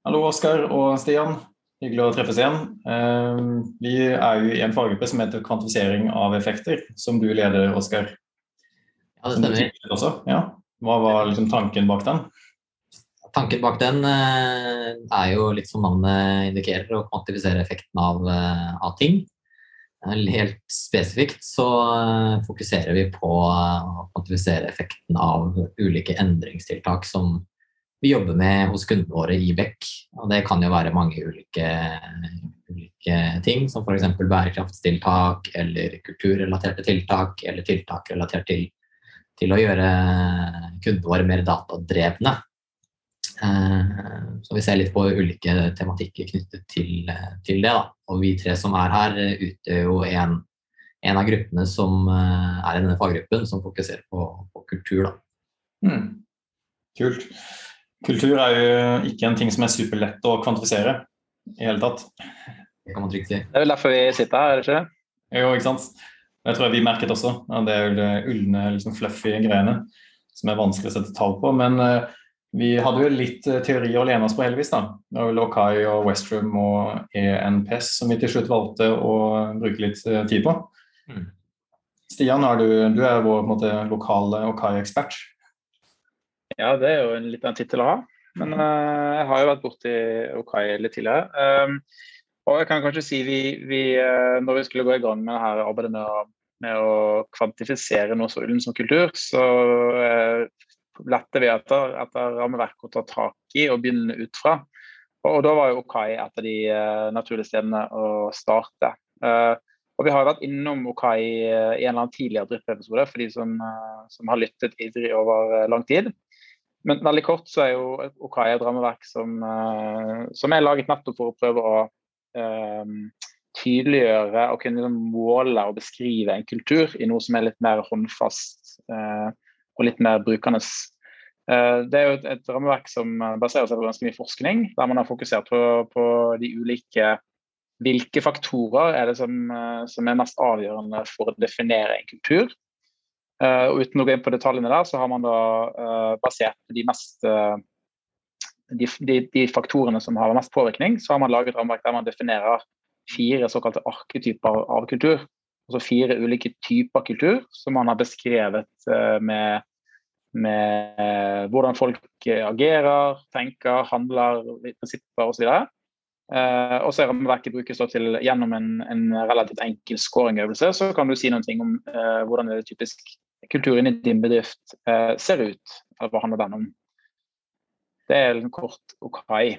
Hallo, Oskar og Stian. Hyggelig å treffes igjen. Ehm, vi er jo i en faggruppe som heter kvantifisering av effekter, som du leder, Oskar. Ja, det stemmer. Ja. Hva var liksom tanken bak den? Tanken bak den eh, er jo litt som navnet indikerer, å kvantifisere effekten av, eh, av ting. Helt spesifikt så eh, fokuserer vi på å kvantifisere effekten av ulike endringstiltak som vi jobber med hos kundene våre i Beck. Og det kan jo være mange ulike, ulike ting, som f.eks. bærekraftstiltak eller kulturrelaterte tiltak, eller tiltak relatert til, til å gjøre kundene våre mer datadrevne. Eh, så vi ser litt på ulike tematikker knyttet til, til det. Da. Og vi tre som er her, utgjør jo en, en, av gruppene som eh, er i denne faggruppen, som fokuserer på, på kultur. Mm. Kult. Kultur er jo ikke en ting som er superlett å kvantifisere i hele tatt. Det kan man trygt si. Det er vel derfor vi sitter her, er det ikke det? Jo, ikke sant. Det tror jeg vi merket også. Det er jo det ulne, liksom fluffy greiene som er vanskelig å sette tall på. Men uh, vi hadde jo litt uh, teori å lene oss på, heldigvis. da. Det var Lokai og Westrum og ENPS som vi til slutt valgte å bruke litt uh, tid på. Mm. Stian, du, du, er vår måte, lokale Okai-ekspert. Ja, det er jo en litt av en tittel å ha. Men uh, jeg har jo vært borti Okai litt tidligere. Um, og jeg kan kanskje si vi, vi uh, når vi skulle gå i gang med dette arbeidet med å, med å kvantifisere noe så ullen som kultur, så uh, lette vi etter, etter rammeverk å ta tak i og begynne ut fra. Og, og da var jo Okai et av de naturlige stedene å starte. og vi har vært innom Okai i en eller annen tidligere driftepisode for de som, som har lyttet ivrig over lang tid. Men veldig kort så er jo Okai et rammeverk som, uh, som, er laget nettopp for å prøve å uh, tydeliggjøre og kunne måle og beskrive en kultur i noe som er litt mer håndfast uh, og litt mer brukende. det er jo et, et, rammeverk som baserer seg på ganske mye forskning, der man har fokusert på, på de ulike hvilke faktorer er det som, som, er mest avgjørende for å definere en kultur. Uh, og Uten å gå inn på detaljene der, så har man da uh, basert de mest uh, de, de, de, faktorene som har mest påvirkning, så har man laget rammeverk der man definerer fire såkalte arketyper av kultur. Altså fire ulike typer kultur som man har beskrevet med, med hvordan folk agerer, tenker, handler, prinsipper osv. Uh, og så Rammeverket brukes til gjennom en, en relativt enkel scoringøvelse. Så kan du si noe om uh, hvordan det typisk kulturen i din bedrift eh, ser ut. eller Hva handler den om? Det er en kort Okai.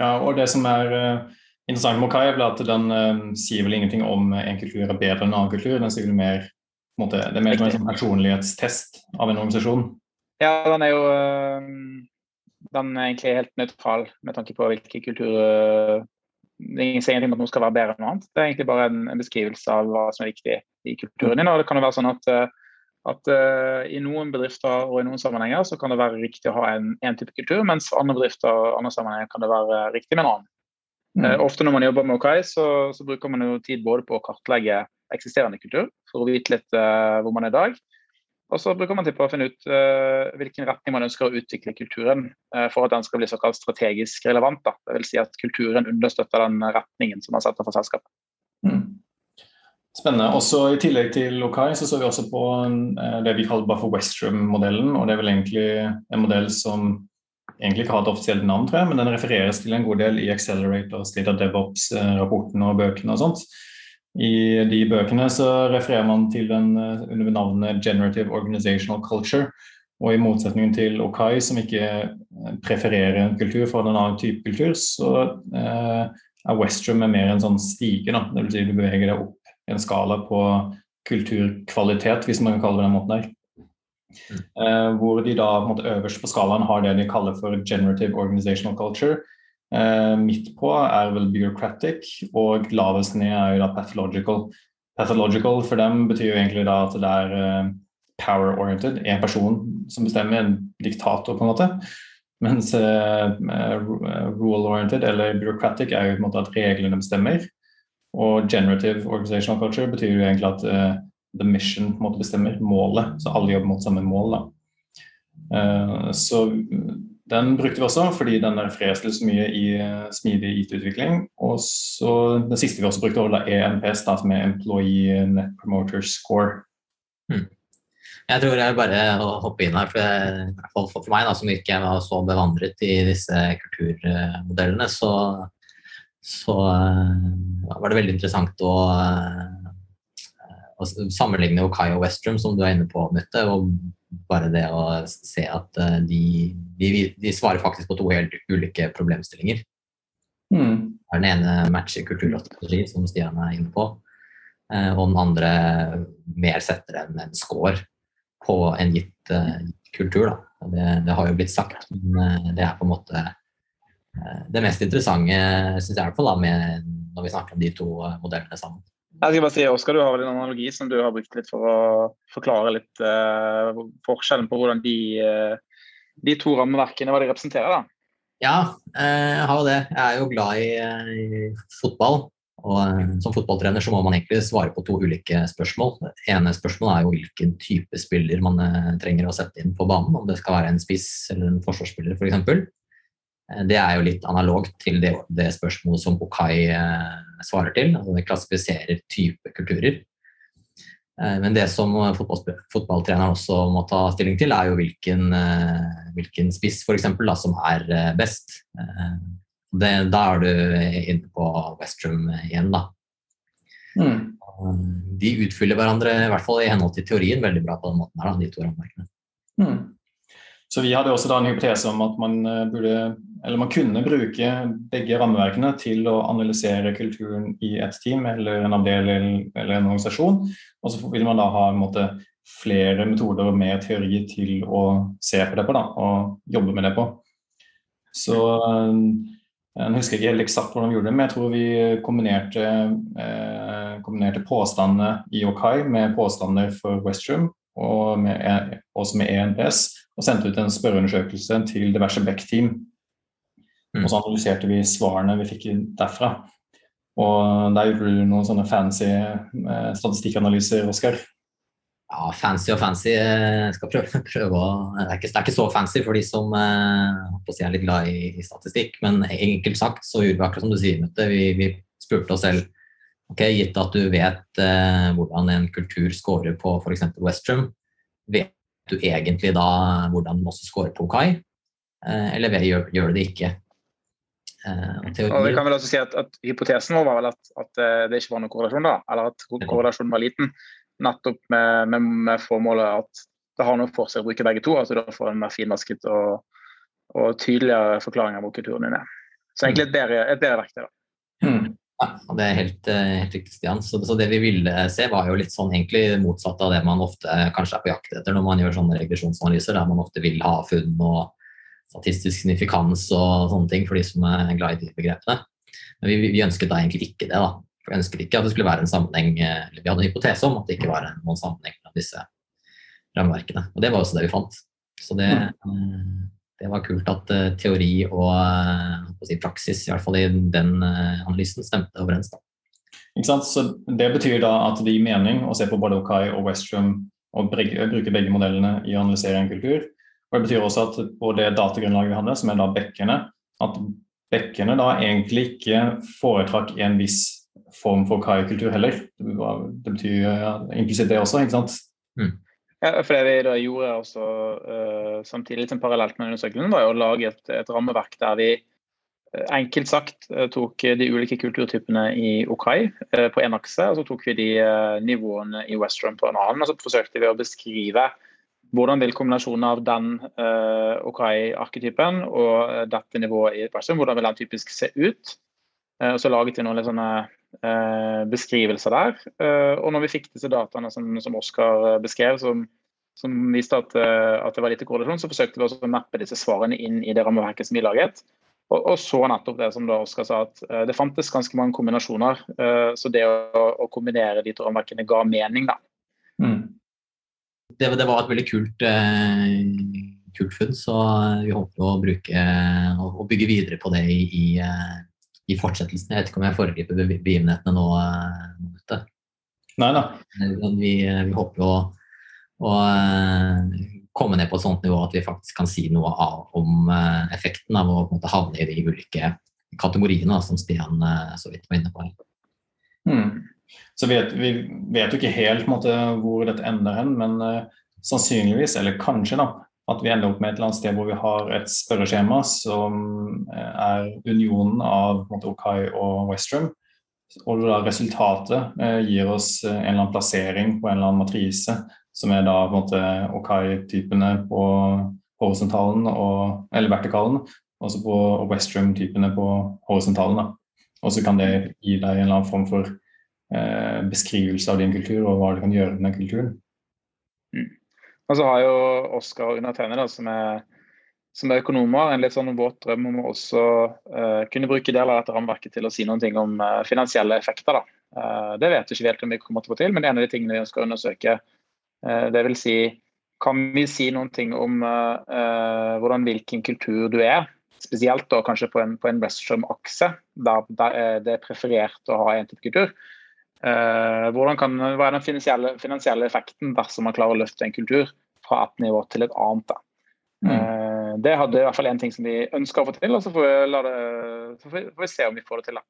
Ja, og det som er interessant med Okai, er at den sier vel ingenting om en kultur er bedre enn en annen kultur. Den sier mer, måte, det er mer som en sånn personlighetstest av en organisasjon. Ja, den er jo den er egentlig helt nøytral med tanke på hvilke kulturer Det sier ingenting om at noe skal være bedre enn noe annet. Det er egentlig bare en, en, beskrivelse av hva som er viktig i kulturen din. og det kan jo være sånn at, at uh, I noen bedrifter og i noen sammenhenger så kan det være riktig å ha en, en type kultur, mens andre bedrifter og andre sammenhenger kan det være riktig med en annen. Mm. Uh, ofte når man jobber med OKAI, så, så, bruker man jo tid både på å kartlegge eksisterende kultur for å vite litt uh, hvor man er i dag, og så bruker man tid på å finne ut hvilken retning man ønsker å utvikle kulturen for at den skal bli såkalt strategisk relevant. Da. Det vil si at kulturen understøtter den retningen som man setter for selskapet. Mm. Spennende. Også I tillegg til Lokai så så vi også på uh, det vi kaller bare for Westrum-modellen. og Det er vel egentlig en modell som egentlig ikke har et offisielt navn, tror jeg, men den refereres til en god del i Accelerators, litt av DevOps-rapportene og bøkene og sånt. I de bøkene så refererer man til den eh, under navnet 'Generative Organizational Culture'. Og i motsetning til Okai, som ikke eh, prefererer en kultur for en annen type kultur, så eh, er Westrum mer en sånn stige. Da. Det vil si du beveger deg opp en skala på kulturkvalitet, hvis man kan kalle det den måten der. Mm. Eh, hvor de da på måte, øverst på skalaen har det de kaller for 'generative organizational culture', Eh, midt på er vel bureaucratic, og lavest ned er jo da pathological. Pathological for dem betyr jo egentlig da at det er uh, power-oriented, en person som bestemmer, en diktator på en måte. Mens uh, rule-oriented eller bureaucratic er jo på en måte at reglene bestemmer. Og generative organizational culture betyr jo egentlig at uh, the mission på en måte bestemmer målet, så alle jobber mot samme mål. da. så Den brukte vi også fordi den er til så mye i uh, smidig IT-utvikling. Og så Den siste vi også brukte, var ENPS, da, som er Employee Net Promoter Score. Hmm. Jeg tror jeg bare å hoppe inn her, for, for meg da, som ikke var så bevandret i disse kulturmodellene, så, så uh, var det veldig interessant å, uh, å sammenligne Okai og Westrum, som du er inne på, Mette. og bare det å se at uh, de, de, de, svarer faktisk på to helt ulike problemstillinger. Mm. Den ene matcher kultur som Stian er inne på, og den andre mer setter en, en score på en gitt uh, kultur. Det, det, har jo blitt sagt, men det er på en måte det mest interessante synes jeg i hvert fall med, når vi snakker om de to modellene sammen. Jeg skal bare si, Oskar, Du har vel en analogi som du har brukt litt for å forklare litt forskjellen på hvordan de, de to rammeverkene hva de representerer? da? Ja, jeg har jo det. Jeg er jo glad i, i fotball. Og eh, Som fotballtrener så må man egentlig svare på to ulike spørsmål. Det ene spørsmålet er jo hvilken type spiller man eh, trenger å sette inn på banen. Om det skal være en spiss eller en forsvarsspiller f.eks. For eh, det er jo litt analogt til det, det spørsmålet som Okai svarer til. altså Det klassifiserer type kulturer. Men det som fotball, fotballtreneren også må ta stilling til, er jo hvilken, hvilken spiss for eksempel, da, som er best. Det, da er du inne på Westrum igjen, da. Mm. De utfyller hverandre, i hvert fall i henhold til teorien, veldig bra på den måten her, da, de to rammeverkene. Mm. Så vi hadde også da en hypotese om at man eh, burde, eller man kunne bruke begge rammeverkene til å analysere kulturen i et team eller en avdeling eller en organisasjon. Og så vil man da ha en måte, flere metoder med teori til å se på det på da, og jobbe med det på. Så jeg husker ikke helt eksakt hvordan vi gjorde det, men jeg tror vi kombinerte, eh, kombinerte påstandene i Okai med påstander for Westrum og med, e, også med ENPS, og sendte ut en spørreundersøkelse til diverse Beck-team. Mm. Og så analyserte vi svarene vi fikk derfra. Og der gjorde du noen sånne fancy eh, statistikkanalyser, Oskar. Ja, fancy og fancy. Jeg skal prøve, prøve å det er, ikke, det er, ikke, så fancy for de som eh, er litt glad i, i, statistikk, men enkelt sagt så gjorde vi akkurat som du sier, Mette. Vi, vi spurte oss selv ok, gitt at du vet eh, hvordan en kultur scorer på f.eks. Westrum, vet du egentlig da hvordan den også scorer på Okai, eh, eller gjør, gjør det ikke? Eh, og, og vi kan vel også si at, at Hypotesen vår var vel at, at, eh, det ikke var noen korrelasjon, da, eller at korrelasjonen var liten nettopp med, med, med, formålet at det har noe for seg å bruke begge to. At du Da får en mer finvasket og, og tydeligere forklaring av hvor kulturen din er. Så egentlig et bedre, et bedre verktøy. Mm. Ja, det er helt, eh, helt riktig, Stian. Så, så, det vi ville se, var jo litt sånn egentlig motsatt av det man ofte kanskje er på jakt etter når man gjør sånne regresjonsanalyser, der man ofte vil ha funn og statistisk signifikans og sånne ting for de som er glad i de begrepene. Men vi, vi ønsket da egentlig ikke det. da. For Vi ønsket ikke at det skulle være en sammenheng, eh, eller vi hadde en hypotese om at det ikke var noen sammenheng mellom disse rammeverkene. Og det var også det vi fant. Så det, mm. Det var kult at uh, teori og si, praksis, i hvert fall i den uh, analysen, stemte overens. da. Ikke sant? Så Det betyr da at det gir mening å se på både Okai og Westrum og bruke begge modellene i å analysere en kultur. Og Det betyr også at på det datagrunnlaget vi hadde, som er da bekkene, at bekkene da egentlig ikke foretrakk en viss form for kai-kultur heller. Det betyr ja, implisitt det også, ikke sant? Mm. Ja, for Det vi da gjorde også, uh, samtidig som parallelt med undersøkelsen, var å lage et, et rammeverk der vi uh, enkelt sagt uh, tok de ulike kulturtypene i Okai på én akse, og så tok vi de nivåene i Westrum på en annen. Og så forsøkte vi å beskrive hvordan vil kombinasjonen av den Okai-arketypen og dette nivået i Westrum, hvordan vil den typisk se ut? Og så laget vi noen litt sånne Eh, beskrivelser der. Eh, og når vi fikk disse dataene som, som Oskar eh, beskrev, som, som viste at, at, det var lite korrelasjon, så forsøkte vi å mappe disse svarene inn i det rammeverket som vi laget. Og, og så nettopp det som da Oskar sa, at det fantes ganske mange kombinasjoner. Så det å, å kombinere de to rammeverkene ga mening, da. Mm. Det, det, var et veldig kult, kult funn, så vi håper å bruke og bygge videre på det i, i i fortsettelsen. Jeg vet ikke om jeg foregriper begivenhetene nå. Nei da. Vi, vi håper jo å, å, komme ned på et sånt nivå at vi faktisk kan si noe av, om uh, effekten av å måte, havne i de ulike kategoriene som Stian uh, så vidt var inne på. Mm. Så vet, vi vet jo ikke helt måte, hvor dette ender hen, men sannsynligvis, eller kanskje, da, at vi ender opp med et eller annet sted hvor vi har et spørreskjema som er unionen av Okai og Westrum. Og da resultatet eh, gir oss en eller annen plassering på en eller annen matrise som er da på en måte Okai-typene på horisontalen og, eller vertikalen, og så på Westrum-typene på horisontalen. Og så kan det gi deg en eller annen form for eh, beskrivelse av din kultur og hva du kan gjøre med den kulturen. Mm. Og så har jo Oskar og undertegnede, som er, som er økonomer, en litt sånn våt drøm om å også uh, kunne bruke deler av dette rammeverket til å si noen ting om uh, finansielle effekter. Da. Uh, det vet vi ikke helt om vi kommer til å få til, men en av de tingene vi ønsker å undersøke Uh, det vil si, kan vi si noen ting om hvordan hvilken kultur du er? Spesielt da kanskje på en, på en Westrum-akse, der, der, det er preferert å ha en type kultur. Uh, kan, hva er den finansielle, finansielle, effekten dersom man klarer å løfte en kultur fra et nivå til et annet? Mm. Uh, det hadde i hvert fall en ting som vi ønsker å få til, og så får vi, det, så får vi, se om vi får det til. Da.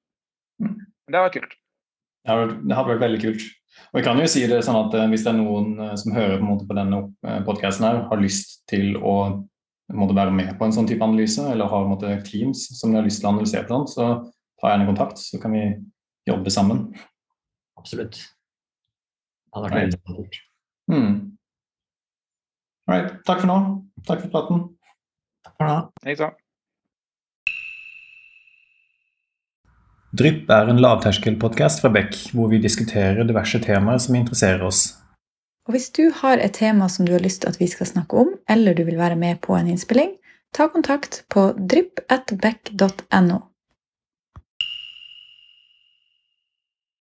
Mm. Det har vært kult. Det hadde vært veldig kult. Og jeg kan jo si det sånn at eh, Hvis det er noen eh, som hører på, på denne podkasten her, har lyst til å være med på en sånn type analyse, eller har måte, teams som de har lyst til å analysere, på så ta gjerne kontakt, så kan vi jobbe sammen. Absolutt. Det hadde vært veldig kult. Mm. Right. Takk for nå. Takk for praten. Takk for nå. Hei. Drypp er en lavterskelpodkast fra Beck, hvor vi diskuterer diverse temaer som interesserer oss. Og Hvis du har et tema som du har lyst til at vi skal snakke om, eller du vil være med på en innspilling, ta kontakt på drypp.beck.no.